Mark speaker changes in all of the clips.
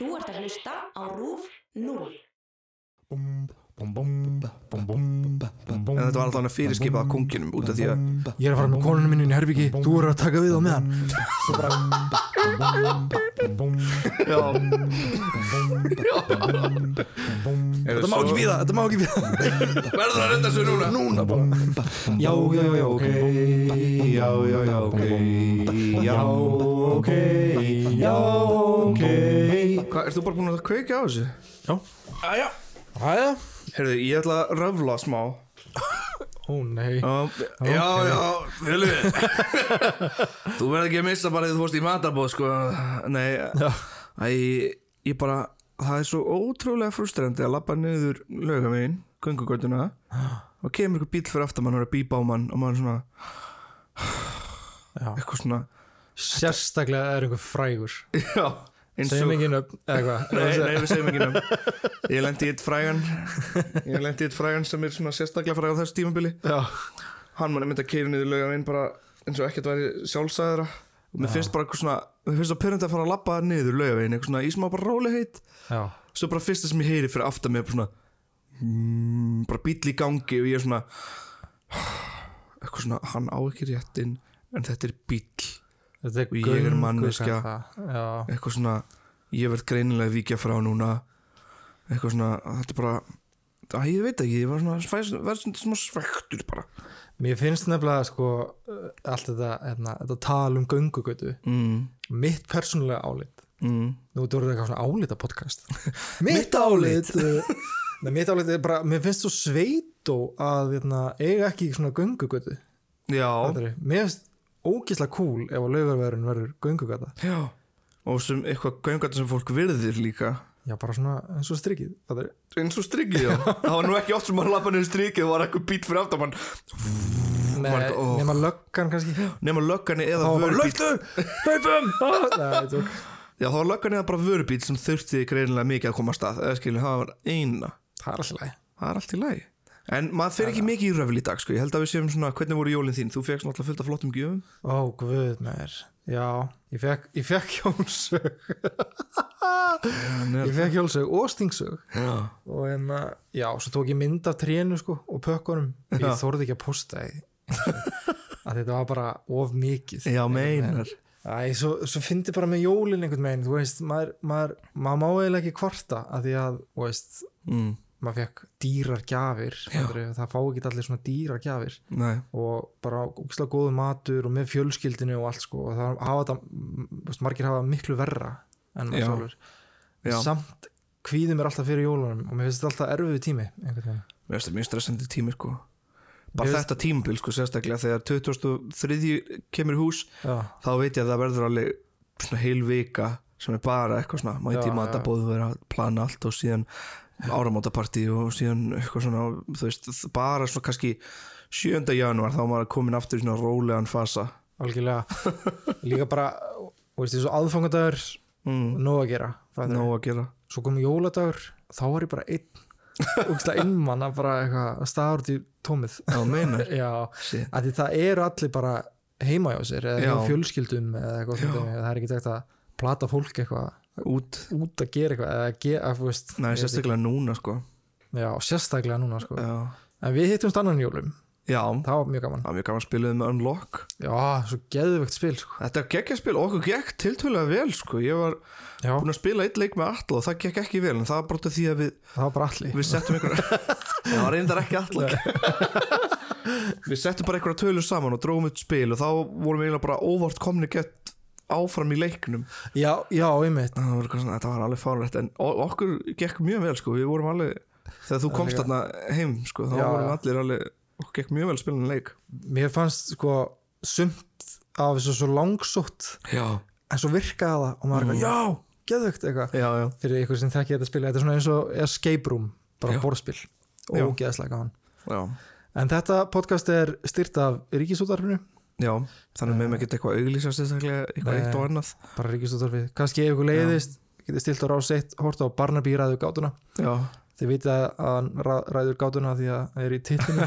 Speaker 1: Þú ert að hlusta á RÚF 0.
Speaker 2: En þetta var alltaf fyrirskipað af konginum út af því að
Speaker 3: Ég er að fara með konunum minni í Herbyggi Þú eru að taka við á meðan Svo bara
Speaker 2: Já,
Speaker 3: Þetta má ekki býða, þetta má ekki býða
Speaker 2: verður að reynda sér núna Núna
Speaker 3: Já, já, já, ok Já, já, já, ok Já, ok Já, ok
Speaker 2: Ert þú bara búin að kveika á þessu?
Speaker 3: Já.
Speaker 2: Æja.
Speaker 3: Hæja
Speaker 2: Herðu, ég ætla að röfla smá.
Speaker 3: Ó, nei.
Speaker 2: Já, já, já, fylgðu Þú verður ekki að missa bara því þú fórst í matabóð, sko. Nei, æ, ég bara Það er svo ótrúlega frustrandi að labba niður laugavegin, göngugötuna og kemur einhver bíl fyrir aftan mann og er að bípa á mann og mann svona,
Speaker 3: Já.
Speaker 2: eitthvað svona
Speaker 3: Sérstaklega er einhver frægur.
Speaker 2: Já,
Speaker 3: Segjum ekki hvað
Speaker 2: Nei, nei, við segjum ekki nefn Ég lendi í eitt frægan Ég lendi í eitt frægan sem er svona sérstaklega frægan þessu tímabili.
Speaker 3: Já.
Speaker 2: Hann er myndið að keira niður laugavegin bara eins og ekkert væri sjálfsæðra og mér finnst bara eitthvað svona mér finnst það pyrrandi að fara að labba niður laugavegin eitthvað svona í smá bara rólegheit
Speaker 3: Já.
Speaker 2: Svo bara fyrsta sem ég heyri fyrir aftan bara svona mm, bara bíll í gangi og ég er svona eitthvað svona hann á ekki réttin en þetta er
Speaker 3: er
Speaker 2: Og ég er manneskja. Eitthvað svona ég verð greinilega að víkja frá núna. Eitthvað svona þetta er bara að ég veit ekki, ég var svona verð svona svektur bara.
Speaker 3: Mér finnst nefnilega sko allt þetta, hérna, þetta tal um göngugötu.
Speaker 2: Mm,
Speaker 3: mitt persónulega álit.
Speaker 2: Mm,
Speaker 3: Nú þú eru eitthvað svona álita podcast Mitt álit. Nei, mitt álit er bara, mér finnst svo sveit að hérna, eiga ekki svona göngugötu.
Speaker 2: Já?
Speaker 3: Mér finnst ógislega cool ef að laugarverðin verður göngugata.
Speaker 2: Já. Og sem eitthvað göngata sem fólk virðir líka.
Speaker 3: Já, bara svona eins og strikið fattarðu?
Speaker 2: eins og strikið, já. Það var nú ekki oft sem maður lappa niður strikið og var eitthvað bít fyrir aftan mann.
Speaker 3: Nei,
Speaker 2: ó.
Speaker 3: nema löggan kannski.
Speaker 2: Nema lögganni eða
Speaker 3: Það hlaupum Ah,
Speaker 2: já, það var lögganni eða bara vörubíl sem þurfti greinilega mikið að koma að. Stað eða skilur, það var eina.
Speaker 3: Það er
Speaker 2: það er allt í lagi en maður fer ekki mikið í röfl í dag sko. ég held að við séum svona, hvernig voru jólinn þín? Þú fegst náttúrulega fullt af flottum gjöfum.
Speaker 3: Ó, guð með Já, ég fekk, ég fekk hjólsög. Ég fekk hjólsög og stingsög
Speaker 2: já,
Speaker 3: og en að, já, svo tók ég mynd af trénu sko og pökkunum. Ég
Speaker 2: Já.
Speaker 3: þorði ekki að posta því að þetta var bara of mikið.
Speaker 2: Já meinar.
Speaker 3: Æ, svo, svo fyndi bara með jólin einhvern veginn, þú veist, maður, maður, maður má eiginlega ekki kvarta að því að, þú veist,
Speaker 2: mm,
Speaker 3: maður fekk dýrar gjafir, það fá ekki allir svona dýrar gjafir.
Speaker 2: Nei,
Speaker 3: og bara ógislega góðu matur og með fjölskyldinu og allt sko og það hafa þetta, margir hafa miklu verra en maður
Speaker 2: Já.
Speaker 3: sjálfur.
Speaker 2: Já.
Speaker 3: samt kvíði mér alltaf fyrir jólunum og mér finnst þetta alltaf erfiðu tími
Speaker 2: mér finnst það mjög stressandi tími sko. Bara
Speaker 3: Mér
Speaker 2: þetta tímabil sko sérstaklega þegar 2003 kemur hús
Speaker 3: já,
Speaker 2: þá veit ég að það verður alveg svona heil vika sem er bara eitthvað svona mæti
Speaker 3: Já,
Speaker 2: í matabóðu vera að plana allt og síðan áramótapartí og síðan eitthvað svona þú veist bara svona kannski 7. janúar þá maður komin aftur í svona rólegan fasa.
Speaker 3: Algjörlega. Líka bara, þú veist, þessu aðfangadagur
Speaker 2: mm,
Speaker 3: nóg að gera
Speaker 2: nóg að gera.
Speaker 3: Svo kom jóladagur, þá var ég bara einn ógislega innmann að bara eitthvað að staða út í tómið.
Speaker 2: Já,
Speaker 3: að það eru allir bara heima hjá sér eða
Speaker 2: Já.
Speaker 3: hjá fjölskyldum eða eitthvað það er ekki tekt að plata fólk eitthvað
Speaker 2: út.
Speaker 3: Út að gera eitthvað eða gera, þú veist
Speaker 2: Nei, sérstaklega núna sko.
Speaker 3: Ekki. já, sérstaklega núna sko.
Speaker 2: Já,
Speaker 3: en við hittumst annan jólum,
Speaker 2: Já.
Speaker 3: Það var mjög gaman.
Speaker 2: Mjög gaman að spilaði með Unlock.
Speaker 3: Já, svo geðvögt spil sko.
Speaker 2: Þetta geggja spil og okkur gekk tiltölulega vel sko. Ég var
Speaker 3: já,
Speaker 2: búin að spila eitt leik með Atla og það gekk ekki vel en það var bara því að við,
Speaker 3: það var bara allir
Speaker 2: við settum einhver Það var reyndar ekki Atla. Við settum bara einhverja tölur saman og dróðum upp spil og þá vorum við eiginlega bara óvart komni gett áfram í leiknum.
Speaker 3: Já, já, einmitt.
Speaker 2: Það var, svona, þetta var alveg fárlegt en okkur gekk mjög vel sko Við vorum alveg, þegar þú komst þarna heim sko þá
Speaker 3: Já,
Speaker 2: vorum allir alveg, okkur gekk mjög vel að spila en leik.
Speaker 3: Mér fannst sko sumt af þessu svo langsótt
Speaker 2: Já,
Speaker 3: en svo virkaði það og maður er
Speaker 2: Mm.
Speaker 3: eitthvað, já, geðvögt eitthvað.
Speaker 2: Já, já,
Speaker 3: fyrir ykkur sem þekki þetta spil, þetta er svona eins og escape room, bara borðspil. Og geðslega gaman.
Speaker 2: Já.
Speaker 3: en þetta podcast er styrt af ríkisútarfinu
Speaker 2: Já, þannig með maður geta eitthvað sérstaklega eitthvað eitt og annað.
Speaker 3: bara ríkisútarfið, kannski ef ykkur leiðist getið stilt á rás 1, hort á Barnaby ræður gátuna.
Speaker 2: Já,
Speaker 3: þið vitið að hann ræður gátuna því að það er í titlinu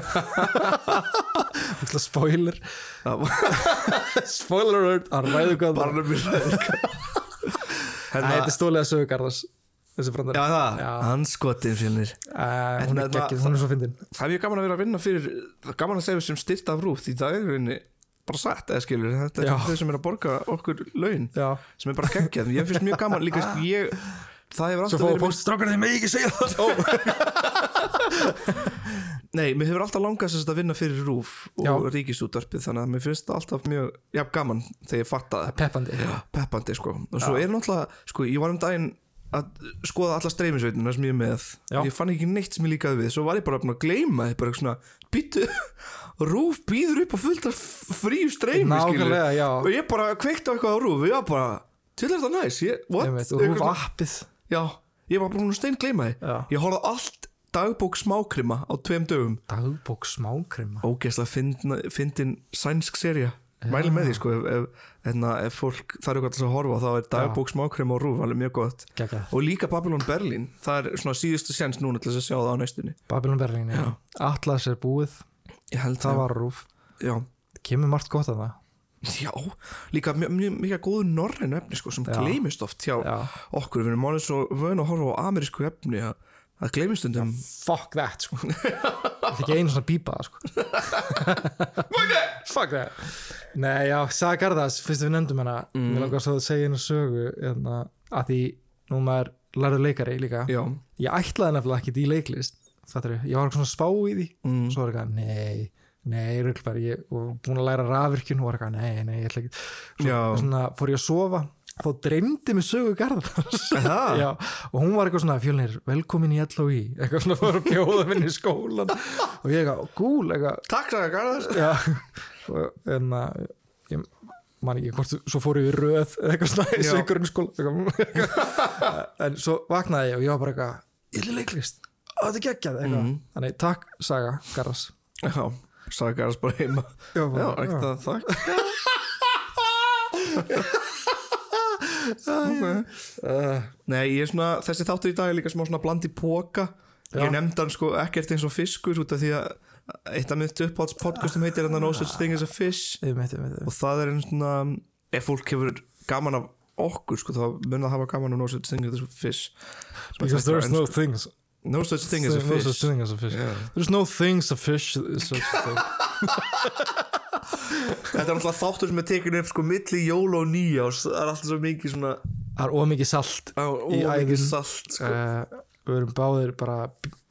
Speaker 3: spoiler. Spoiler alert, hann ræður gátuna.
Speaker 2: Barnaby ræður
Speaker 3: Æ, þetta er stólega sögugarðars
Speaker 2: Já það,
Speaker 3: Já.
Speaker 2: hanskotin fjölnir
Speaker 3: Æ, hún er geggið, hún er svo fyndin.
Speaker 2: Það er mjög gaman að vera að vinna fyrir gaman að segja sem styrt af er í rauninni bara satt eða skilur þetta er þau sem er að borga okkur laun
Speaker 3: Já,
Speaker 2: sem er bara geggjað, ég finnst mjög gaman líka sko, ég, það hefur alltaf verið
Speaker 3: strákarnir mig ekki segja það.
Speaker 2: Nei, mér hefur alltaf langast að vinna fyrir rúf og
Speaker 3: Já.
Speaker 2: ríkisútvarpið þannig að mér finnst það alltaf mjög já, gaman þegar ég fatta það.
Speaker 3: Peppandi.
Speaker 2: Peppandi sko. Og svo er náttúrulega, sko, ég var um daginn að skoða alla streymisveitina sem ég er með.
Speaker 3: Já.
Speaker 2: ég fann ekki neitt sem ég líkaði við. Svo var ég bara að gleyma því, bara svona býtu, rúf býður upp og fullt af fríu streymi og ég bara kveikti á eitthvað á rúf og ég var bara, til er þetta næs? Ég, what?
Speaker 3: Einmitt, Og
Speaker 2: Eitthvað
Speaker 3: rúf
Speaker 2: svona-
Speaker 3: appið.
Speaker 2: Já, ég var bara stein gleyma því.
Speaker 3: Já.
Speaker 2: ég horfði allt dagbók smákrima á tveim dögum.
Speaker 3: Dagbók smákrima?
Speaker 2: Ógeðslega fyndin, sænsk serja mæli með því sko ef, ef, ef, ef fólk þarf eitthvað til að horfa þá er dagbók smákrima og rúf alveg mjög gott.
Speaker 3: Gekkað
Speaker 2: og líka Babylon Berlin það er svona síðustu séns núna til þess að sjá það á næstunni.
Speaker 3: Babylon Berlin, já. Atlas er búið,
Speaker 2: ég held
Speaker 3: það var rúf.
Speaker 2: Já,
Speaker 3: Kemur margt gott að það
Speaker 2: já líka mjög, mjög, góðu norræn efni sko sem
Speaker 3: Já.
Speaker 2: gleymist oft hjá
Speaker 3: Já.
Speaker 2: okkur. Við erum alveg svo vön að horfa á amerísku efni að það gleymist stundum.
Speaker 3: Fuck that, sko Það ekki einu svona bípa sko. Fuck that! Nei, já, Saga Garðas, fyrst við nefndum hana. Mm. Mér langar svo að segja einu sögu hérna, að því nú maður lærður leikari líka.
Speaker 2: Já,
Speaker 3: Ég ætlaði nefnilega ekkert í leiklist Fattur ég var svona að spá í því.
Speaker 2: Mm.
Speaker 3: Svo var eitthvað, nei, nei, ruglbær Ég var búin að læra rafvirkjun. Og var eitthvað, nei, nei, ég ætla ekki. Svo svona, fór ég að sofa Þá dreymdi mig sögu Garðars. Já, og hún var eitthvað svona fjölnir, velkomin í LOI eitthvað svona fór að bjóða minn í skólan og ég eitthvað, gúl, eitthvað.
Speaker 2: Takk sagði Garðars.
Speaker 3: Já, og en að ég man ekki hvort, svo fór ég í röð eitthvað svona í
Speaker 2: Já.
Speaker 3: eitthvað. en svo vaknaði ég og ég var bara eitthvað, ég er leiklist. Og þetta geggjað eitthvað,
Speaker 2: Mhm.
Speaker 3: þannig takk Saga Garðars.
Speaker 2: Já, sagði Garðars bara heima.
Speaker 3: Já,
Speaker 2: já, ekkert að þakk
Speaker 3: uh,
Speaker 2: Nei, ég er svona, þessi þáttur í dag er líka smá svona bland í póka. Ég nefndi hann sko ekkert eins og fiskur út af því að eitt af mitt uppáhalds podcastum heitir hann No Such Thing as a Fish. Og það er einn svona ef fólk hefur gaman af okkur sko, þá mun það hafa gaman af No Such Thing as a Fish.
Speaker 3: Because there's no
Speaker 2: ensku.
Speaker 3: things
Speaker 2: no Such Thing as a
Speaker 3: no
Speaker 2: Fish.
Speaker 3: Such thing as a fish. There's no things a fish
Speaker 2: Þetta er alltaf þáttur sem er tekin upp sko milli jól og nýjás það er alltaf svo mikið svona
Speaker 3: það er ómikið salt
Speaker 2: á,
Speaker 3: Í æðum.
Speaker 2: salt sko.
Speaker 3: uh, við erum báðir bara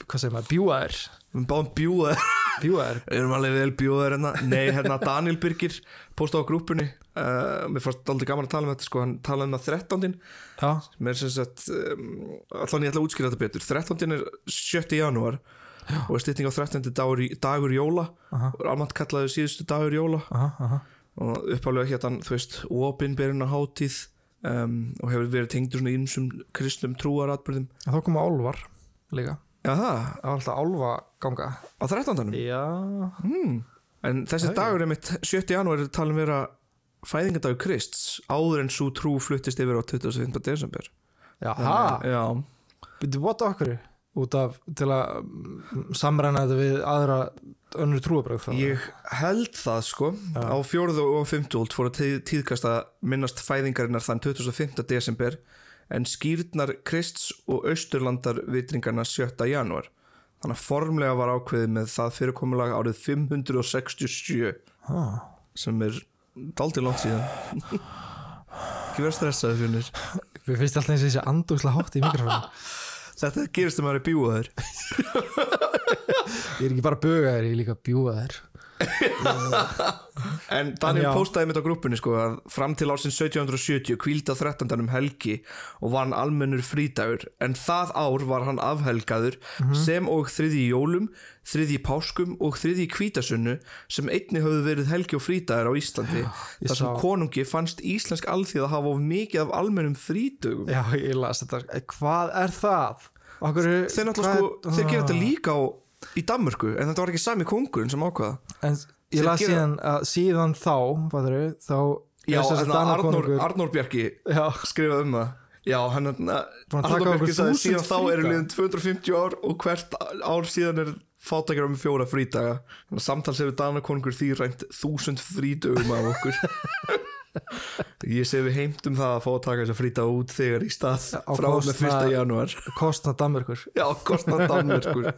Speaker 3: hvað segir maður, bjúaðir
Speaker 2: Við erum báðum bjúaðir
Speaker 3: bjúaðir,
Speaker 2: Við erum alveg vel bjóðar hérna Nei, hérna Daniel Birgir posta á grúpunni uh, Mér fannst aldrei gaman að tala um þetta sko, hann talaði um það 13.
Speaker 3: já,
Speaker 2: Mér sem sagt um, Allan ég ætla að útskýra þetta betur 13. er 7. janúar og er stytting á 13. dagur, dagur jóla
Speaker 3: Aha.
Speaker 2: og almennt kallaði síðustu dagur jóla
Speaker 3: aha, aha
Speaker 2: og uppálega hérna, þú veist, opinberina hátíð um, og hefur verið tengdur svona ímsum kristnum trúaratbyrðum
Speaker 3: en þá koma álvar líka
Speaker 2: Já, það,
Speaker 3: það var alltaf álva ganga
Speaker 2: á 13.
Speaker 3: já,
Speaker 2: hmm. En þessi
Speaker 3: já.
Speaker 2: dagur er mitt 7. janúar er talin vera fæðingadagur Krists áður en svo trú fluttist yfir á 25. desember
Speaker 3: já, ha
Speaker 2: Já,
Speaker 3: byrju, what okkur út af til að mm, samræna þetta við aðra önnur trúabröð
Speaker 2: ég held það sko
Speaker 3: Já.
Speaker 2: á fjóruðu og fymtúld fór að tíð, tíðkast að minnast fæðingarinnar þann 25. desember en skýrnar Krists og Austurlandar vitringarna 7. janúar þannig að formlega var ákveðið með það fyrirkomulag árið 567
Speaker 3: ah.
Speaker 2: sem er daldið langt síðan ekki vera stressaði fyrir
Speaker 3: við finnst alltaf eins og þessi andúslega hátt í mikrofónu
Speaker 2: Þetta gerist þegar maður er bjúaður
Speaker 3: ég er ekki bara bögaðir, ég er líka bjúaðir
Speaker 2: En Daniel
Speaker 3: En já.
Speaker 2: postaði mitt á grúppinni sko að fram til ársins 1770 kvíldi á 13. um helgi og var hann almennur frídagur en það ár var hann afhelgaður
Speaker 3: Mhm.
Speaker 2: sem og þriði jólum, þriði páskum og þriði kvítasunnu sem einni höfðu verið helgi og frídagur á Íslandi
Speaker 3: ég
Speaker 2: þar sem
Speaker 3: sá-
Speaker 2: konungi fannst íslensk alþýð að hafa of mikið af almennum frídögum
Speaker 3: já, ég las þetta hvað er það? Okkur,
Speaker 2: Þeir sko, þeir gera þetta líka á, í Danmörku en þetta var ekki sami kongurinn sem ákvaða
Speaker 3: en ég
Speaker 2: gera-
Speaker 3: síðan að síðan þá fattarðu, þá
Speaker 2: Já, en Arnór, Arnór Bjarki
Speaker 3: já,
Speaker 2: skrifað um það. Já, hann
Speaker 3: taka
Speaker 2: Arnór Bjarki sagði síðan þá eru liðin 250 ár og hvert ár síðan er fátækjar um fjóra frídaga. Samtals hefur Danakongur því rænt þúsund frídögum af okkur Ég sé við heimtum það að fá að taka þess að frýta út þegar í stað
Speaker 3: Á
Speaker 2: frá með
Speaker 3: kostnað-
Speaker 2: 1. janúar.
Speaker 3: kostna Danmörkur
Speaker 2: Já, kostnað Danmörkur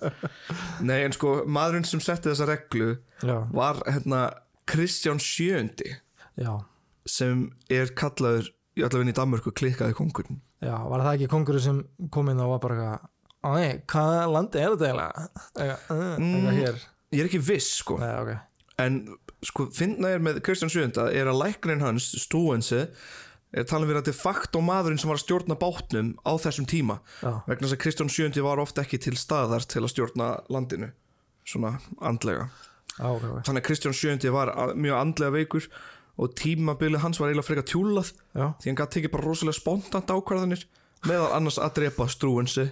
Speaker 2: Nei, en sko, maðurinn sem setti þessa reglu
Speaker 3: já,
Speaker 2: var hérna Kristján Sjöndi
Speaker 3: já,
Speaker 2: sem er kallaður í allavegni í Danmörku klikkaði kongurinn
Speaker 3: já, var það ekki kongurinn sem kom inn og var bara eitthvað Æ, hvað landi er þetta eiginlega? Eitthvað, eitthvað hér.
Speaker 2: Ég er ekki viss, sko.
Speaker 3: Nei, ok,
Speaker 2: En sko, finna er með Kristján Sjönda er að læknin hans, Stúense er talað verið að de facto maðurinn sem var að stjórna bátnum á þessum tíma.
Speaker 3: Já,
Speaker 2: vegna þess að Kristján Sjöndi var ofta ekki til staðar til að stjórna landinu svona andlega.
Speaker 3: Já, ok, ok.
Speaker 2: Þannig að Kristján Sjöndi var a- mjög andlega veikur og tímabilið hans var eiginlega frekar tjúlað
Speaker 3: Já,
Speaker 2: því hann gæti tekið bara rosalega spontant ákvarðanir meðal annars að drepa Strúense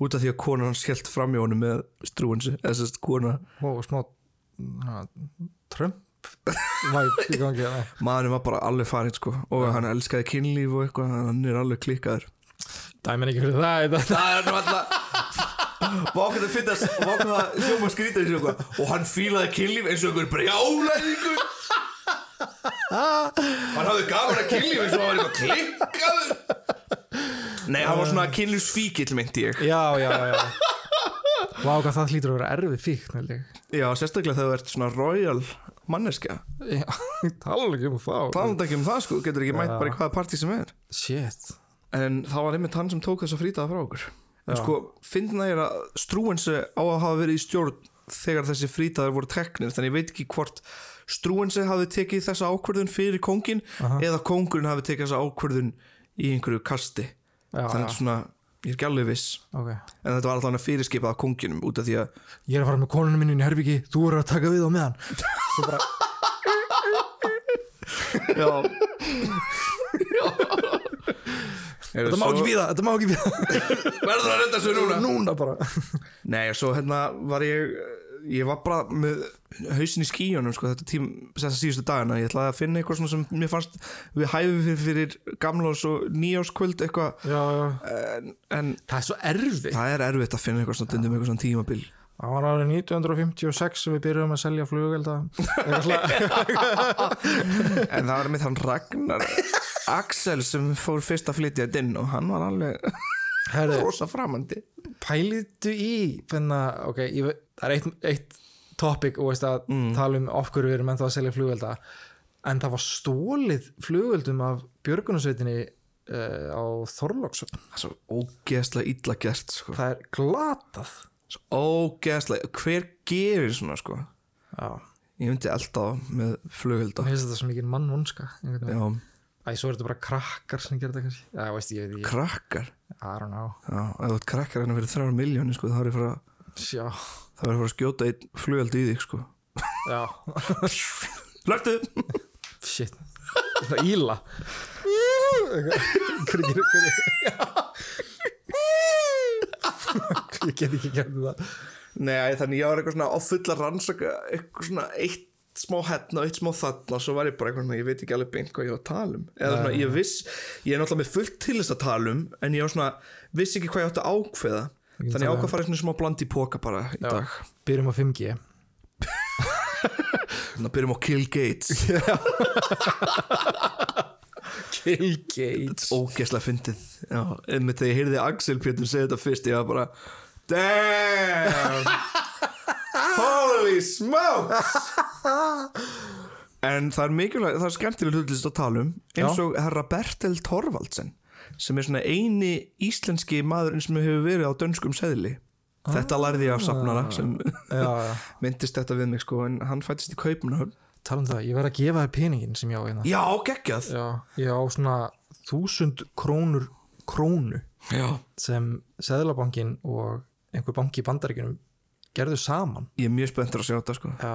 Speaker 2: út af því að konan hans held fram í honum með Strúense, eða sérst kona
Speaker 3: og smá na, Trump væp í
Speaker 2: maðurinn var bara alveg farinn sko og hann elskaði kynlíf og eitthvað hann er alveg klikkaður.
Speaker 3: Dæmi er ekki fyrir það
Speaker 2: það er alltaf Vákvæð að finnast Vákvæð að hljóma skrýta þessu eitthvað. Og hann fílaði kynlíf eins og einhver brjálæðingur. Hann hafði gaman að kynlíf eins og hann var eitthvað klikkaður. Nei, hann var svona kynlífsfíkill meinti ég.
Speaker 3: Já, já, já Vá, hvað það hlýtur að vera erfið fíkn.
Speaker 2: Já, sérstaklega þegar þú ert svona royal manneskja.
Speaker 3: Já, tala ekki um þá.
Speaker 2: Talandi ekki um það sko, getur ekki mætt bara í hvaða partí sem er.
Speaker 3: Shit.
Speaker 2: En það var einmitt hann sem tók þessa frítaða frá okkur. En
Speaker 3: Já.
Speaker 2: sko, finna ég að Strúense á að hafa verið í stjórn þegar þessi frítaðar voru teknir? Þannig ég veit ekki hvort Strúense hafi tekið þessa ákvörðun fyrir kongin
Speaker 3: Aha.
Speaker 2: eða kongurinn hafi tekið þessa ákvörðun í einhverju kasti.
Speaker 3: Já,
Speaker 2: þannig að svona, ég er ekki alveg viss.
Speaker 3: Ok.
Speaker 2: En þetta var alltaf fyrirskipað af konginum út af því að
Speaker 3: Ég er að fara með konunum minni í Herbyggi Þú eru að taka við á meðan Svo bara,
Speaker 2: Já.
Speaker 3: Þetta má ekki býða, þetta má ekki býða
Speaker 2: Verður að reynda svo núna?
Speaker 3: Núna bara.
Speaker 2: Nei, og svo hérna var ég ég var bara með hausin í skíunum sko, þetta tím, þessa síðustu dagina ég ætlaði að finna eitthvað sem mér fannst við hæfum fyrir, fyrir gamlás og nýjáskvöld eitthvað.
Speaker 3: Já, já.
Speaker 2: En, en
Speaker 3: Það er svo erfið
Speaker 2: það er erfitt að finna eitthvað svona stundum eitthvað svona tímabil.
Speaker 3: Það var árið 1956 sem við byrjuðum að selja flugelda.
Speaker 2: En það var mitt hann Ragnar Axel sem fór fyrst að flytja þetta inn og hann var alveg rosa framandi
Speaker 3: pælitu í finna, ok, ég, það er eitt, eitt topic og veist að tala um hverju við erum ennþá að selja flugvelda en það var stólið flugveldum af björgunarsveitinni uh, á Þorlóksson
Speaker 2: það er svo ógeðslega illa gert sko.
Speaker 3: það er glatað.
Speaker 2: Ógeðslega, hver gerir svona sko?
Speaker 3: Já,
Speaker 2: ég myndi á með flugölda
Speaker 3: mér finnst þetta svo mikið mannvonska
Speaker 2: já,
Speaker 3: Æ, svo er þetta bara krakkar sem þetta kannski. Já, veist ég, ég
Speaker 2: krakkar?
Speaker 3: I don't know.
Speaker 2: Já, ef þú ert krakkar hérna fyrir þrjár miljónir sko, þá er ég fara,
Speaker 3: sjá,
Speaker 2: þá er ég fara að skjóta einn flugöldi í þig sko.
Speaker 3: já,
Speaker 2: Lörtu!
Speaker 3: shit. Svona íla hverju gerir hverju ég get ekki gert það.
Speaker 2: Nei, þannig ég var eitthvað svona á fulla rannsaka eitthvað svona eitt smá hérna og eitt smá þarna og svo var ég bara eitthvað ég veit ekki alveg beint hvað ég var að tala um. Eða svona, ég viss, ég er náttúrulega með fullt til þess að tala um en ég var svona, viss ekki hvað ég átti að ákveða.
Speaker 3: Getum
Speaker 2: þannig ég ákvað að fara eitthvað smá bland í póka bara í
Speaker 3: Já.
Speaker 2: dag.
Speaker 3: Byrjum á 5G
Speaker 2: þannig að byrjum á Kill Gates.
Speaker 3: Kill Gates.
Speaker 2: Ógeðslega fyndið. Já, einmitt þegar ég heyrði Axel Pétur segja þetta fyrst ég var bara damn! Holy smokes en það er mikilvægt það er skemmtileg hlutlist að tala um eins og herra Bertel Torvaldsen sem er svona eini íslenski maðurinn sem hefur verið á dönskum seðli. Þetta lærði ég af safnara sem
Speaker 3: já, já.
Speaker 2: myndist þetta við mig sko en hann fættist í Kaupnahöfn
Speaker 3: tala um það, ég verð að gefa þér peningin sem ég á hérna.
Speaker 2: Já, geggjað.
Speaker 3: Já, ég á svona þúsund krónur krónu
Speaker 2: já.
Speaker 3: sem Seðlabankin og einhver banki í bandaríkunum gerðu saman.
Speaker 2: Ég er mjög spenntur að sjá þetta sko.
Speaker 3: Já.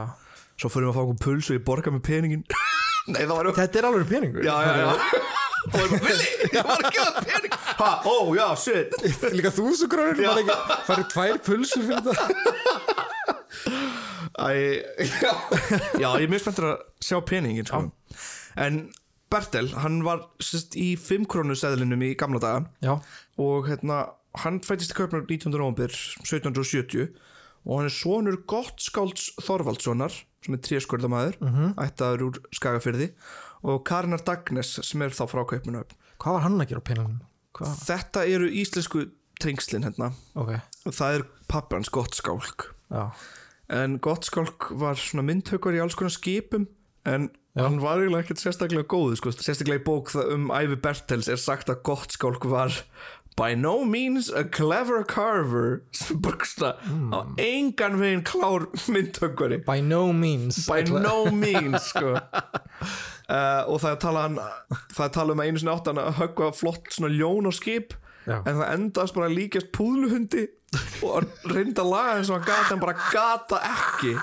Speaker 2: svo fyrir við að fá okkur puls og ég borga með peningin. Nei það var
Speaker 3: þetta er alveg peningur.
Speaker 2: Já, já, já. Og ég bara, Vili, ég var að gefa pening. Ha, ó, já, shit.
Speaker 3: Líka þúsund krónur
Speaker 2: Já.
Speaker 3: var ekki, farið tvær pulsur fyrir þetta?
Speaker 2: Æ, já, já, ég er mjög spenntur að sjá peningin sko. en Bertel, hann var sérst, í 5 krónu seðlinum í gamla daga.
Speaker 3: Já,
Speaker 2: og hérna, hann fættist í Kaupnum 19. november 1770 og hann er sonur Gottskálds Þorvaldssonar sem er tréskurðamæður mm -hmm. ættaður úr Skagafyrði og Karinar Dagnes sem er þá frá Kaupmannahöfn
Speaker 3: Hvað var hann að gera á penanum?
Speaker 2: Þetta eru íslensku trengslin hérna
Speaker 3: Ok,
Speaker 2: það er pappans Gottskálk
Speaker 3: já
Speaker 2: en Gottskálk var svona myndhökkur í alls konar skipum en
Speaker 3: Já.
Speaker 2: hann var eiginlega ekkert sérstaklega góð sko. sérstaklega í bók það um Ævi Bertels er sagt að Gottskálk var by no means a clever carver bara svona á engan veginn klár myndhökkari
Speaker 3: By no means
Speaker 2: by no means sko. Uh, og það tala, hann, það er tala um að einu sinni átt hann að höggva flott svona ljón á skip
Speaker 3: Já.
Speaker 2: en það endast bara að líkjast púðluhundi og hann reyndi að laga og hann gata en bara gata ekki.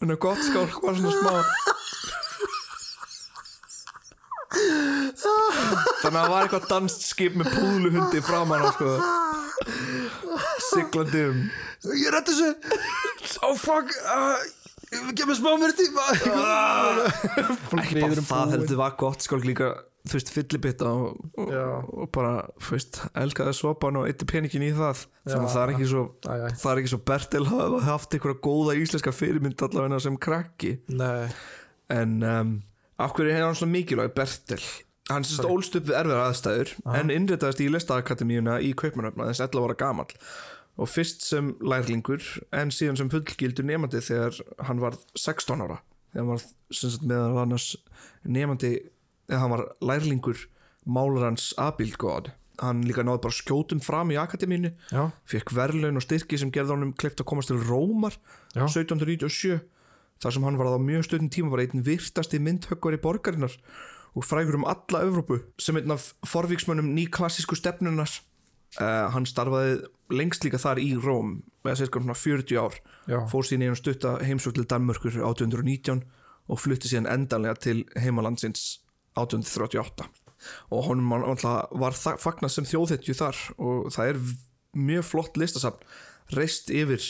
Speaker 2: Þannig að gott skálk var svona smá þannig að það var eitthvað danst skip með púðluhundi framan á sko. Siglandi um.
Speaker 3: Ég rætti þessu. Oh fuck. Uh, Gef mér smá mér tíma.
Speaker 2: Ekki bara það heldur var gott skálk líka þú veist fyllibitta og, og, og bara þú veist elkaði sopan og eitti peningin í það. Þannig að það er ekki svo
Speaker 3: Æ, æ.
Speaker 2: það er ekki svo Bertil hafa haft einhverja góða íslenska fyrirmynd allavega sem krakki.
Speaker 3: Nei.
Speaker 2: En um, hverju er hann svona mikilvæg? Bertil hann sérst ólst upp við erfiðar aðstæður en innréttaðist í listaakademíuna í Kaupmannöfna þess 11 ára gamall. Og fyrst sem lærlingur en síðan sem fullgildur nefandi þegar hann var 16 ára. Þegar hann var sagt meðal annars nefandi eða hann var lærlingur málarans Abildgóð hann líka náði bara skjótum fram í akademínu fekk verðlaun og styrki sem gerði honum kleift að komast til Rómar
Speaker 3: Já.
Speaker 2: 1797 þar sem hann var á mjög stöðum tíma bara einn virtasti myndhöggvari borgarinnar og frægur um alla Evrópu sem einn af forvíksmönnum nýklassísku stefnunar uh, hann starfaði lengst líka þar í Róm með cirka svona 40 ár.
Speaker 3: Já,
Speaker 2: fór síðan í hann stutta heimsók til Danmörkur 1819 og flutti síðan endanlega til heimalandsins 1838 og honum var, var fagnað sem þjóðhetju þar og það er mjög flott listasafn reist yfir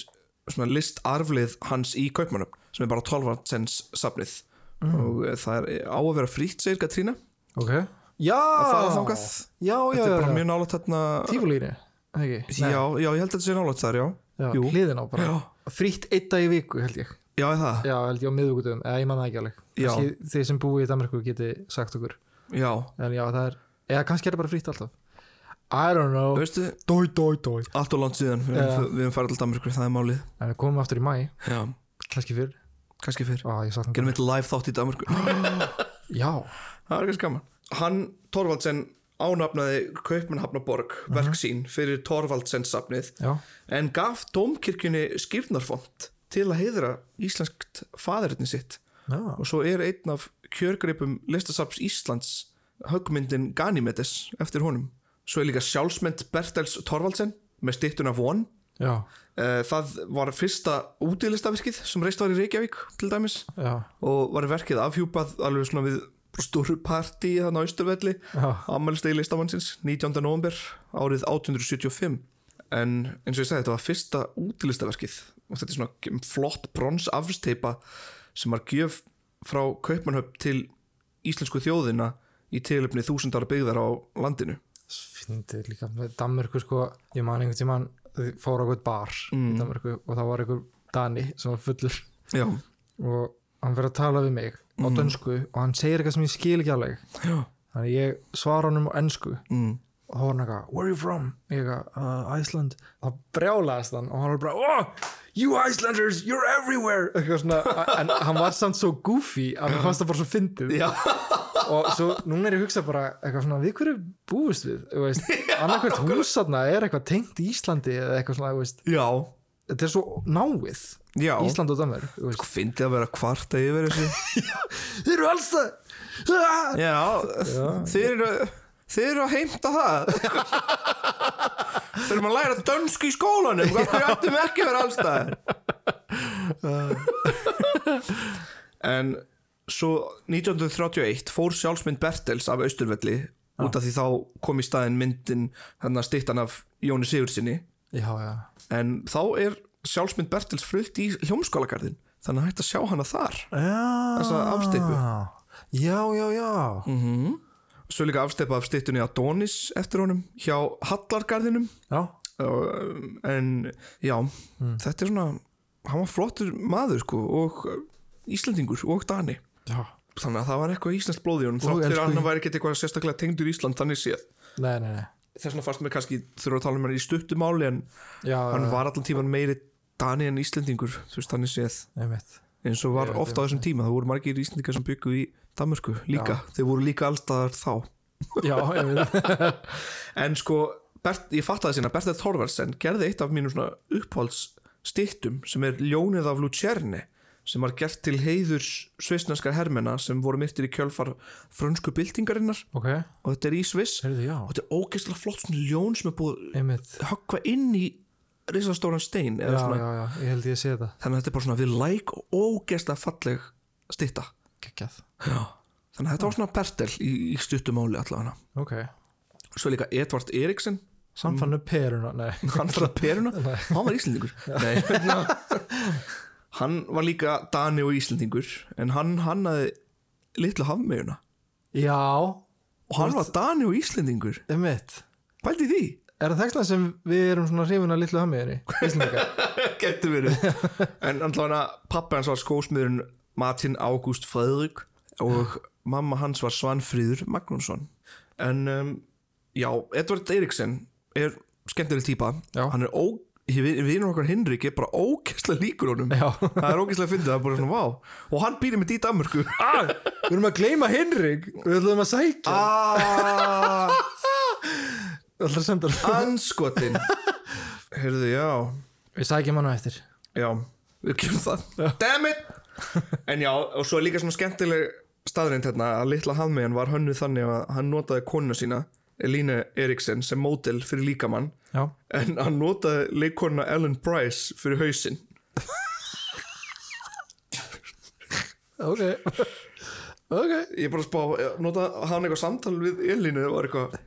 Speaker 2: listarflið hans í Kaupmannum sem er bara 12 sens safnið og eh, það er á að vera frýtt segir Katrína.
Speaker 3: Ok. Já!
Speaker 2: Að fara þangað.
Speaker 3: Já, já,
Speaker 2: þetta er bara
Speaker 3: já,
Speaker 2: mjög nálægt þarna
Speaker 3: Tífulíni Ekki?
Speaker 2: já, já, ég held að þetta sé nálægt þar, já.
Speaker 3: Já,
Speaker 2: Jú.
Speaker 3: hliðin á bara.
Speaker 2: Já.
Speaker 3: Frítt einn dag í viku held ég.
Speaker 2: Já, er það,
Speaker 3: Já, held ég á miðvíkutum Eða ég man það ekki alveg. Þeir sem búi í Danmarku geti sagt okkur.
Speaker 2: Já.
Speaker 3: En já, það er Eða kannski er það bara frítt alltaf I don't know.
Speaker 2: Veistu,
Speaker 3: Dói, dói, dói.
Speaker 2: Allt og langt síðan. Við,
Speaker 3: Já.
Speaker 2: við höfum farið til Danmarkur, það er málið.
Speaker 3: En við komum aftur í mæ
Speaker 2: já,
Speaker 3: Kannski fyrr.
Speaker 2: Kannski fyrr.
Speaker 3: Á, ég sakna
Speaker 2: gerum við live þátt í Danmarku
Speaker 3: Já.
Speaker 2: Það er kannski gaman. Hann, Torvaldsen, ánafnaði Kaupmannhafnaborg verk sín fyrir Torvaldsen safnið
Speaker 3: Já.
Speaker 2: en gaf dómkirkjunni skýrnarfont til að heiðra íslenskt faðurinn sitt.
Speaker 3: Já.
Speaker 2: Og svo er einn af kjörgripum listasafns Íslands höggmyndin Ganymedes eftir honum svo er líka sjálfsmynd Bertels Torvaldsen með styttuna von.
Speaker 3: Já.
Speaker 2: Eh, það var fyrsta útilistavirkið sem reist var í Reykjavík til dæmis.
Speaker 3: Já.
Speaker 2: Og var verkið afhjúpað alveg svona við stóru partí þannig á Ísturvelli ammælstegi listamannsins 19. november árið 1875 en eins og ég segi þetta var fyrsta útilistaverkið og þetta er svona flott brons afsteipa sem var gjöf frá Kaupmannhöfn til íslensku þjóðina í tilöfni þúsundara byggðar á landinu
Speaker 3: Fyndið líka með Danmörku sko Ég man einhvern tímann Þau fóru á eitthvað bar
Speaker 2: Mm.
Speaker 3: í Danmörku Og það var einhver Dani sem var fullur
Speaker 2: já,
Speaker 3: Og hann fyrir að tala við mig Á
Speaker 2: Mm.
Speaker 3: dönsku Og hann segir eitthvað sem ég skil ekki alveg
Speaker 2: já,
Speaker 3: Þannig ég svara hann á ensku
Speaker 2: mm.
Speaker 3: Og þá var hann eitthvað, where are you from? Ég eitthvað, uh, Iceland. Þá brjálaðist hann og hann var bara, oh, you Icelanders, you're everywhere. Eitthvað svona, en hann var samt svo goofy að mér fannst það bara svo fyndið.
Speaker 2: Já,
Speaker 3: og svo núna er ég að hugsa bara eitthvað svona, við hverju búist við annarkvært hús þarna er eitthvað tengt Íslandi eða eitthvað svona, veist?
Speaker 2: Já,
Speaker 3: þetta er svo náið,
Speaker 2: já.
Speaker 3: Ísland og Danmörk þú veist.
Speaker 2: Fyndi að vera kvarta yfir þessu.
Speaker 3: Þeir eru það Ah!
Speaker 2: Já, þið eru þið eru að heimta það. Þurfum að læra dönsku í skólanum. Hvað hverju ættum við ekki að vera allstæðir en svo 1931 fór sjálfsmynd Bertels af Austurvelli út af því þá kom í staðin myndin þannig að stýttan af Jóni Sigurðsinni
Speaker 3: já, já,
Speaker 2: en þá er sjálfsmynd Bertels flutt í hljómskólagarðin þannig að hægt að sjá hana þar.
Speaker 3: Já.
Speaker 2: Þessa afsteypu.
Speaker 3: já, já, já
Speaker 2: Svo líka afsteipa af styttunni Adonis eftir honum hjá Hallargarðinum.
Speaker 3: Já,
Speaker 2: en já þetta er svona hann var flottur maður sko og uh, Íslandingur og Dani.
Speaker 3: Já,
Speaker 2: þannig að það var eitthvað íslenskt blóð í honum þátt fyrir að hann væri ekki eitthvað sérstaklega tengdur Ísland þannig séð.
Speaker 3: Nei, nei, nei.
Speaker 2: Þess vegna fannst mér kannski þurfa að tala um hann í stuttu máli en
Speaker 3: Já,
Speaker 2: hann var allan tíman meiri Dani en veist þannig séð.
Speaker 3: Einmitt
Speaker 2: eins og var
Speaker 3: Ég veit,
Speaker 2: ofta á
Speaker 3: ég
Speaker 2: þessum tíma. Það voru margir Íslendingar sem byggu í Danmörku líka, þeir voru líka allstaðar þá.
Speaker 3: Já, einmitt
Speaker 2: en sko, Bert, ég fatt að það sína Bertið Þorvarsen gerði eitt af mínum svona uppáhalds stittum sem er Ljónið af Lucerne sem var gert til heiðurs svisneskar hermena sem voru myrtir í kjölfar frönsku byltingarinnar.
Speaker 3: Ok,
Speaker 2: og þetta er í Sviss.
Speaker 3: Já,
Speaker 2: og þetta er ógeðslega flott svona ljón sem er búið að höggva inn í risastóran stein
Speaker 3: Já,
Speaker 2: eða
Speaker 3: já,
Speaker 2: svona,
Speaker 3: já, ég held ég að sé þetta.
Speaker 2: Þannig að þetta er bara svona við læk og ógeðslega falleg stitta þannig að þetta var svona Bertel í, í stuttumáli allavega.
Speaker 3: Ok,
Speaker 2: svo líka Edvard Eriksen.
Speaker 3: Samfannu peruna, nei.
Speaker 2: Hann fyrir að peruna, hann var Íslendingur. Nei, hérna. Hann var líka Dani og Íslendingur en hann hannaði litlu hafmeguna
Speaker 3: Já,
Speaker 2: og hann var Dani og Íslendingur. Pældi því,
Speaker 3: Er það þekkslega sem við erum svona hrifun að litlu hamiðinni?
Speaker 2: Getur verið. En allavega pappi hans var skósmiðurinn Martin August Fredrik og mamma hans var Svanfríður Magnússon. En um, já, Edvard Eriksen er skemmtileg típa.
Speaker 3: Já.
Speaker 2: hann er ó við erum okkar Hinrik er bara ógæslega líkur honum.
Speaker 3: Já.
Speaker 2: það er ógæslega að finna það er bara svona vá. Og hann býrir með dýta Danmörku.
Speaker 3: Ah, við erum að gleyma Henrik Við ætlum að sækja.
Speaker 2: Aaaah
Speaker 3: Að senda hann
Speaker 2: anskotin heyrðu já.
Speaker 3: Við sækjum hann á eftir.
Speaker 2: Já, við gerum það. Damn it! En já, og svo er líka svona skemmtileg staðrind hérna að litla hafmegin var hönnu þannig að hann notaði konuna sína Elíne Eriksen sem mótel fyrir líkamann.
Speaker 3: Já,
Speaker 2: en hann notaði leikonuna Ellen Bryce fyrir hausinn.
Speaker 3: Ok. Ok.
Speaker 2: Ég er bara að spá, notaði hann eitthvað samtal við Elínu og var eitthvað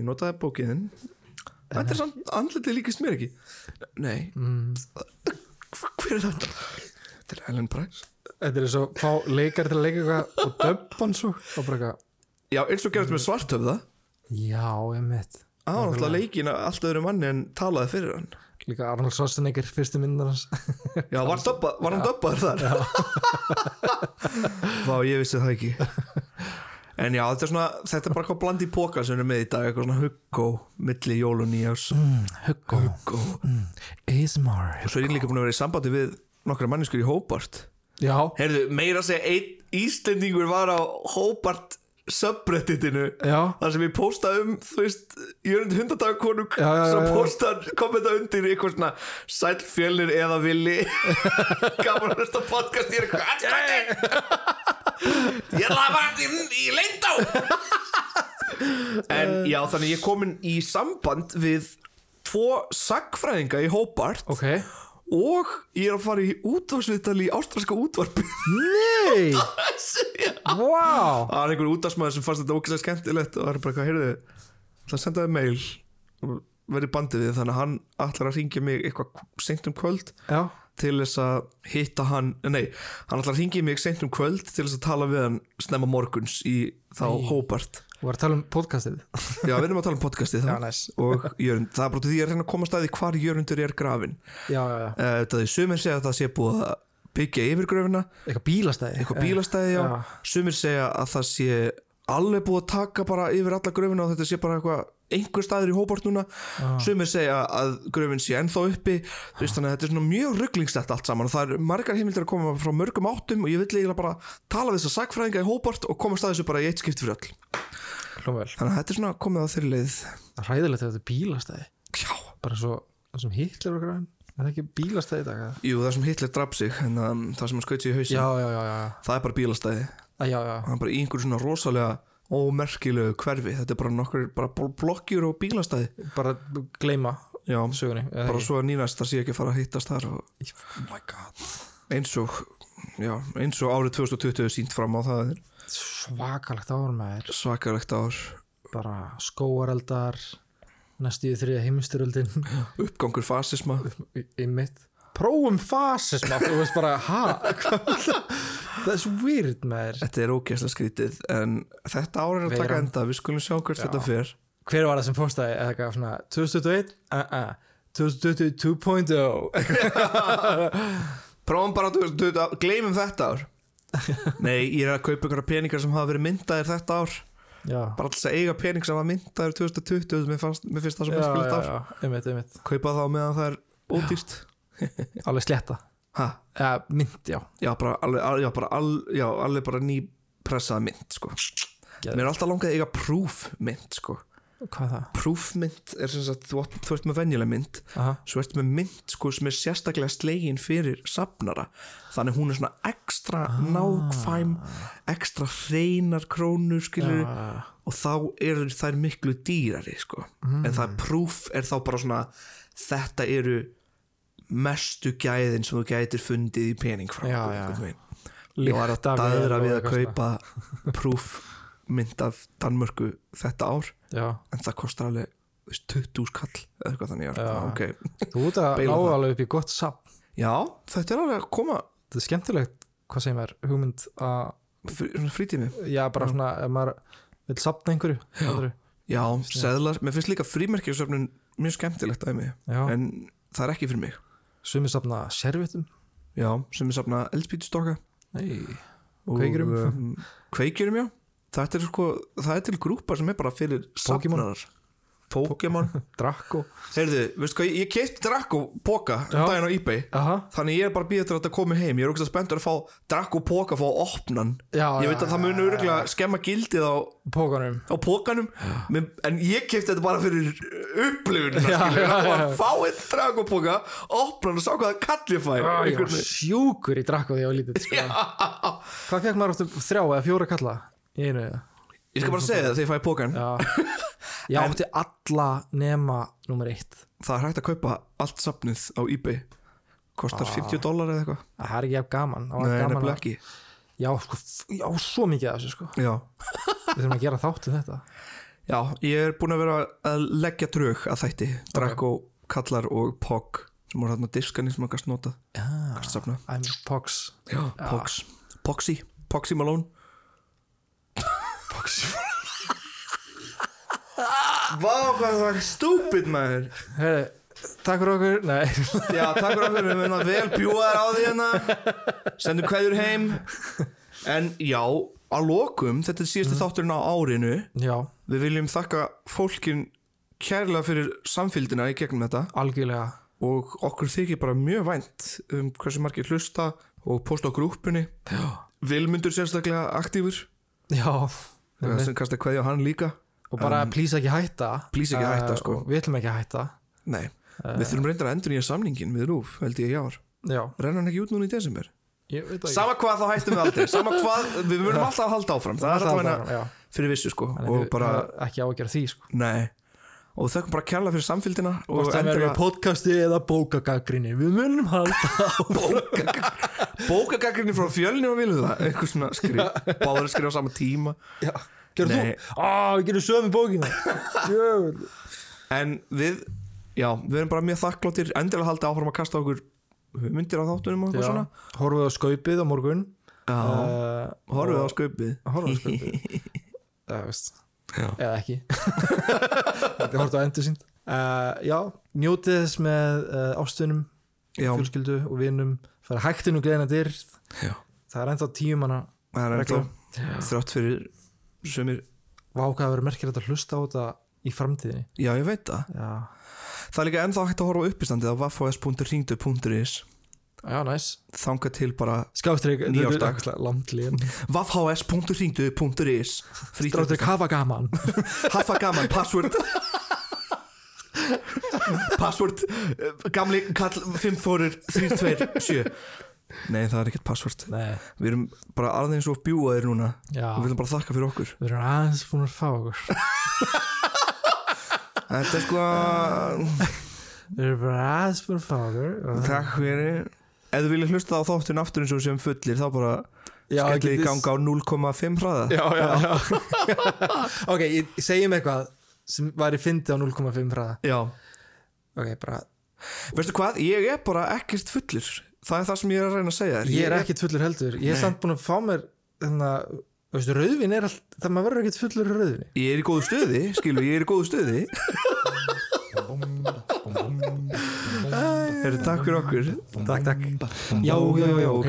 Speaker 2: ég notaði bókiðin þetta er samt andlitið líkist mér ekki. Nei.
Speaker 3: Mm.
Speaker 2: hver er þetta? þetta er Ellen Bryce
Speaker 3: Þetta er svo fá leikar til að leika eitthvað og dömpa hann svo. Og bara eitthvað
Speaker 2: já, eins og gerðist með svartöfða
Speaker 3: Já, ég mitt
Speaker 2: hann var náttúrulega leikin að allt öðru manni en talaði fyrir hann.
Speaker 3: Líka Arnold Schwarzenegger, fyrstu myndar hans.
Speaker 2: Já, var, döbba, var hann döbbaður þar? Vá, ég vissi það ekki en já, þetta er svona þetta er bara eitthvað bland í póka sem er með í dag eitthvað svona huggó, milli jól og nýjás
Speaker 3: Hugo
Speaker 2: huggó.
Speaker 3: Ismar
Speaker 2: og svo er ég líka búin að vera í sambandi við nokkra manneskur í Hóbart
Speaker 3: Já,
Speaker 2: heyrðu, meira að segja einn Íslendingur var á Hóbart subredditinu. Þar sem ég posta um, þú veist Jörund svo
Speaker 3: já.
Speaker 2: posta kommenta undir eitthvað svona sæl fjölnir eða villi. Gaman að hlusta podcast ég er eitthvað! Ég ætla að fara í, í leyndá. En já þannig ég er komin í samband við tvo sagfræðinga í Hóbart
Speaker 3: Ok.
Speaker 2: Og ég er að fara í útvarsviðtali í ástralska útvarpi.
Speaker 3: Nei!
Speaker 2: Það
Speaker 3: Vá!
Speaker 2: Var einhver útvarsmaður sem fannst þetta ógæslega skemmtilegt og það er bara eitthvað, heyrðu það að senda þið mail og verið bandið við þannig að hann ætlar að ringja mig eitthvað seint um kvöld.
Speaker 3: Já
Speaker 2: til þess að hitta hann nei, hann ætlar að ringja mig seint um kvöld til þess að tala við hann snemma morguns í þá
Speaker 3: Nei.
Speaker 2: Hóbart
Speaker 3: Þú var að tala um podcastið.
Speaker 2: Já, við erum að tala um podcastið
Speaker 3: Já, næs.
Speaker 2: Og Jörund, það er bara því að reyna að koma að staði hvar Jörundur er grafin
Speaker 3: Já, já, já.
Speaker 2: Uh, það er sumir segja að það sé búið að byggja yfir gröfina.
Speaker 3: Eitthvað bílastæði.
Speaker 2: Eitthvað bílastæði já.
Speaker 3: Já.
Speaker 2: sumir segja að það sé alveg búið að taka bara yfir alla gröfina og þetta sé bara eitthvað einhver staður í hópart núna. Sumir segja að gröfin sé ennþá uppi þú veist þannig að þetta er svona mjög rugglingslegt allt saman og það er margar heimildir að koma frá mörgum áttum og ég vill eiginlega bara tala við þess að sagfræðinga í hópart og koma staðið þessu bara í eitt skipti fyrir öll.
Speaker 3: Hljómvel
Speaker 2: þannig að þetta er svona komið á þeirri leið.
Speaker 3: Ræðilegt að þetta er bílastæði.
Speaker 2: Já,
Speaker 3: Bara svo Það sem Hitler var græn Er það ekki bílastæði í dag?
Speaker 2: jú það sem Hitler draf sig en um, það sem hann skaut sig í hausin
Speaker 3: Já, já, já, já.
Speaker 2: Það er bara bílastæði
Speaker 3: Já, já.
Speaker 2: Hann er bara í einhverju svona rosalega ómerkilegu hverfi. Þetta er bara nokkur bara bl- blokkjur og bílastæði.
Speaker 3: Bara gleyma
Speaker 2: já,
Speaker 3: sögunni
Speaker 2: bara
Speaker 3: ekki?
Speaker 2: svo að nýnast það sé ekki að fara að hittast þar og
Speaker 3: Oh my god.
Speaker 2: Eins og eins og árið 2020 sínt fram á það er
Speaker 3: Svakalegt áður með þér
Speaker 2: svakalegt ár.
Speaker 3: Bara skóareldar Næstu í þriða heimstyröldin
Speaker 2: uppgangur fasisma.
Speaker 3: Í mitt Prófum fasisma Þú veist bara, er svo weird með þér
Speaker 2: þetta er ógeðslega skrítið en þetta ár er að taka enda við skulum sjá hvert
Speaker 3: Já.
Speaker 2: þetta fer.
Speaker 3: Hver var það sem fórstæði? Eða eitthvað svona 2021? Uh -uh. 2020 2.0
Speaker 2: Prófum bara 2020, gleymum þetta ár. Nei, ég er að kaupa ykkur peningar sem hafa verið myndaðir þetta ár.
Speaker 3: Já,
Speaker 2: Bara alltaf að eiga pening sem var myndaðir 2020 Mér, fannst, mér finnst það svo
Speaker 3: einmitt, einmitt.
Speaker 2: Kaupa þá meðan það er ódýrt
Speaker 3: Alveg sletta ja, Mynd, já.
Speaker 2: Já, bara alveg, al- já, bara, al, já, alveg bara ný pressaða mynd, sko. Mér er alltaf langað að eiga proof mynd, sko.
Speaker 3: Hvað er það?
Speaker 2: Er sem sagt, þú, þú ert með venjuleg mynd
Speaker 3: Aha.
Speaker 2: svo ertu með mynd sko sem er sérstaklega slegin fyrir safnara. Þannig hún er svona ekstra nákvæm ekstra hreinar krónur skilur
Speaker 3: Já,
Speaker 2: og þá eru þær miklu dýrari sko. En það proof er þá bara svona þetta eru mestu gæðin sem þú gætir fundið í pening frá
Speaker 3: Já, já.
Speaker 2: ég var að
Speaker 3: og
Speaker 2: við að kaupa proof mynd af Danmörku þetta ár
Speaker 3: Já,
Speaker 2: en það kostar alveg þú veist, 20 skall eða eitthvað þannig já.
Speaker 3: Já.
Speaker 2: ok.
Speaker 3: Þú ert að
Speaker 2: það.
Speaker 3: alveg upp í gott sap
Speaker 2: Já, þetta er alveg að koma.
Speaker 3: Þetta er skemmtilegt, hvað segir maður, hugmynd að,
Speaker 2: frítími.
Speaker 3: Já, bara svona ef maður vil sapna einhverju Já,
Speaker 2: Já, seðlar, mér finnst líka frímerkjusöfnun mjög skemmtilegt að mig en það er ekki fyrir mig
Speaker 3: sumi sapna servitum
Speaker 2: Já, sem er safna eldspýtustokka
Speaker 3: Nei, Kveikjurum.
Speaker 2: um, Kveikjurum, já Þetta er sko, það er til grúpa sem er bara fyrir
Speaker 3: Pokémon.
Speaker 2: Pokémon
Speaker 3: Draco
Speaker 2: Heyrðu, veistu hvað, ég, ég keipt Draco Poka um daginn á eBay.
Speaker 3: Aha.
Speaker 2: Þannig ég er bara að býða til að þetta komi heim. Ég er að spenntur að fá Draco Poka Fá að opna hann
Speaker 3: Já,
Speaker 2: Ég veit að það muni
Speaker 3: já,
Speaker 2: örgulega skemma gildið á
Speaker 3: Pókanum
Speaker 2: á pókanum en ég kefti þetta bara fyrir
Speaker 3: já,
Speaker 2: og
Speaker 3: já.
Speaker 2: að fá einn dragopóka opna hann og sá hvað það kalli fær
Speaker 3: Ég var sjúkur í Draco því ég var lítið sko. Hvað fekk maður þrjá eða fjóra kalla eða?
Speaker 2: ég skal bara segja það þegar ég fæ pókan
Speaker 3: Ég
Speaker 2: En-
Speaker 3: átti alla nema nummer eitt.
Speaker 2: Það er hægt að kaupa allt safnið á eBay. Kostar
Speaker 3: Ah.
Speaker 2: 50 dólar eða eitthvað.
Speaker 3: Það er ekki jafn gaman. Það gaman
Speaker 2: nefnilega ekki.
Speaker 3: Já, sko, já, svo mikið af þessu sko.
Speaker 2: Já.
Speaker 3: Við þurfum að gera þáttu þetta.
Speaker 2: Já, ég er búin að vera að leggja drög að þætti. Draco, Kallar og Pog sem voru þarna diskanir sem maður gæst safna
Speaker 3: I'm Pox
Speaker 2: já, Pogs, Poxy, Poxy Malone.
Speaker 3: Pox
Speaker 2: Vá, hvað það var stúpid maður.
Speaker 3: Heyri, takk fyrir okkur. Nei,
Speaker 2: Já, takk fyrir okkur, við munum að vel bjúa þér á því hérna. Sendum kveður heim. En já, að lokum Þetta er síðasti þátturinn á árinu.
Speaker 3: Já,
Speaker 2: Við viljum þakka fólkin kærlega fyrir samfylgdina í gegnum þetta.
Speaker 3: Algjörlega.
Speaker 2: Og okkur þykir bara mjög vænt um hversu margir hlusta og posta á grúppunni
Speaker 3: Já,
Speaker 2: Vilmundur sérstaklega aktífur.
Speaker 3: Já.
Speaker 2: Sem kasta kveðja á hann líka
Speaker 3: Og bara please ekki hætta.
Speaker 2: Please ekki hætta,
Speaker 3: Eh,
Speaker 2: sko.
Speaker 3: Við ætlum ekki að hætta.
Speaker 2: Nei, við þurfum reyndar að endur nýja samningin við Rúf, held ég í ár.
Speaker 3: Já,
Speaker 2: Renna hann ekki út núna í desember?
Speaker 3: það
Speaker 2: Sama hvað þá hættum við aldrei. Sama hvað, við munum alltaf að halda áfram. Það er alltaf
Speaker 3: það
Speaker 2: fyrir vissu sko.
Speaker 3: Þannig
Speaker 2: Og bara,
Speaker 3: ekki á að gera því sko.
Speaker 2: Nei. Og þökkum bara kjærlega fyrir samfylgdina Og
Speaker 3: erum
Speaker 2: endilega
Speaker 3: við podcasti eða bókagaggrinni Við munum halda
Speaker 2: Bókagagrinni frá fjölni og vilu það Eitthvað svona skrif. Báður að skrifa á sama tíma.
Speaker 3: Já, gerðu þú? Á, við gerum sömu bókina.
Speaker 2: En við, já, við erum bara mjög þakkláttir Endilega halda áfram að kasta okkur Myndir á þáttunum og eitthvað svona.
Speaker 3: Horfum við á skaupið á morgun? Uh,
Speaker 2: horfum við á skaupið.
Speaker 3: Horfum við á skaupið. Já, veist.
Speaker 2: Já.
Speaker 3: Eða ekki. Þetta er hort á endur sínt uh, Já, njótið þess með uh, ástunum Fjölskyldu og vinum. Færa hægtinu gleðina dyr. Það er ennþá tíu manna
Speaker 2: það
Speaker 3: regla.
Speaker 2: ennþá Þrátt fyrir sumir
Speaker 3: Vá, hvað það verður merkilegt að hlusta á þetta í framtíðinni.
Speaker 2: Já, ég veit það.
Speaker 3: Já,
Speaker 2: Það er líka ennþá hægt að horfa á uppistandið á vaffos.ringdu.is
Speaker 3: já, næs
Speaker 2: Þanga til bara
Speaker 3: Skástrík
Speaker 2: vaffhs.ringdu.is
Speaker 3: Stráttrík hafa gaman.
Speaker 2: Hafa gaman, password. Password eh, Gamli kall 5 fórir 3 2 7 Nei, það er ekkert password.
Speaker 3: Nei,
Speaker 2: Við erum bara aðeins og bjúaðir núna.
Speaker 3: Já.
Speaker 2: Við viljum bara þakka fyrir okkur.
Speaker 3: Við erum aðeins búin að fá okkur.
Speaker 2: Þetta er sko
Speaker 3: Við erum bara aðeins búin að fá okkur.
Speaker 2: Takk fyrir. Ef þú viljið hlusta á þáttun aftur eins og sem fullir þá bara skellið í ganga á 0,5 hraða.
Speaker 3: Já, já, já. Ok, ég segjum eitthvað sem væri fyndi á 0,5 hraða.
Speaker 2: Já.
Speaker 3: Ok, bara
Speaker 2: Veistu hvað, ég er bara ekkert fullur það er það sem ég er að reyna að segja
Speaker 3: ég er ekkit fullur heldur, ég er samt búin að fá mér hérna, þannig að rauðvin er allt það maður verður ekkit fullur rauðvin
Speaker 2: ég er í góðu stöði, skilu, ég er í góðu stöði Herri, takk fyrir okkur.
Speaker 3: Takk, takk.
Speaker 2: Já, já, já, ok.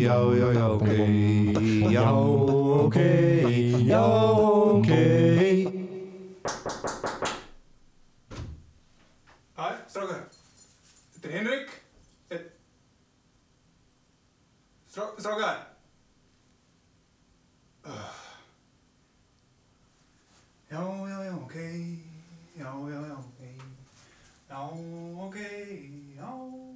Speaker 2: Já, já, já, ok. Já, ok. Já, ok.
Speaker 4: Æ, strákar. Þetta er Henrik. Throw, throw gun. Yo, yo, yo, okay. Yo, yo, yo, okay. Yo, okay. Yo.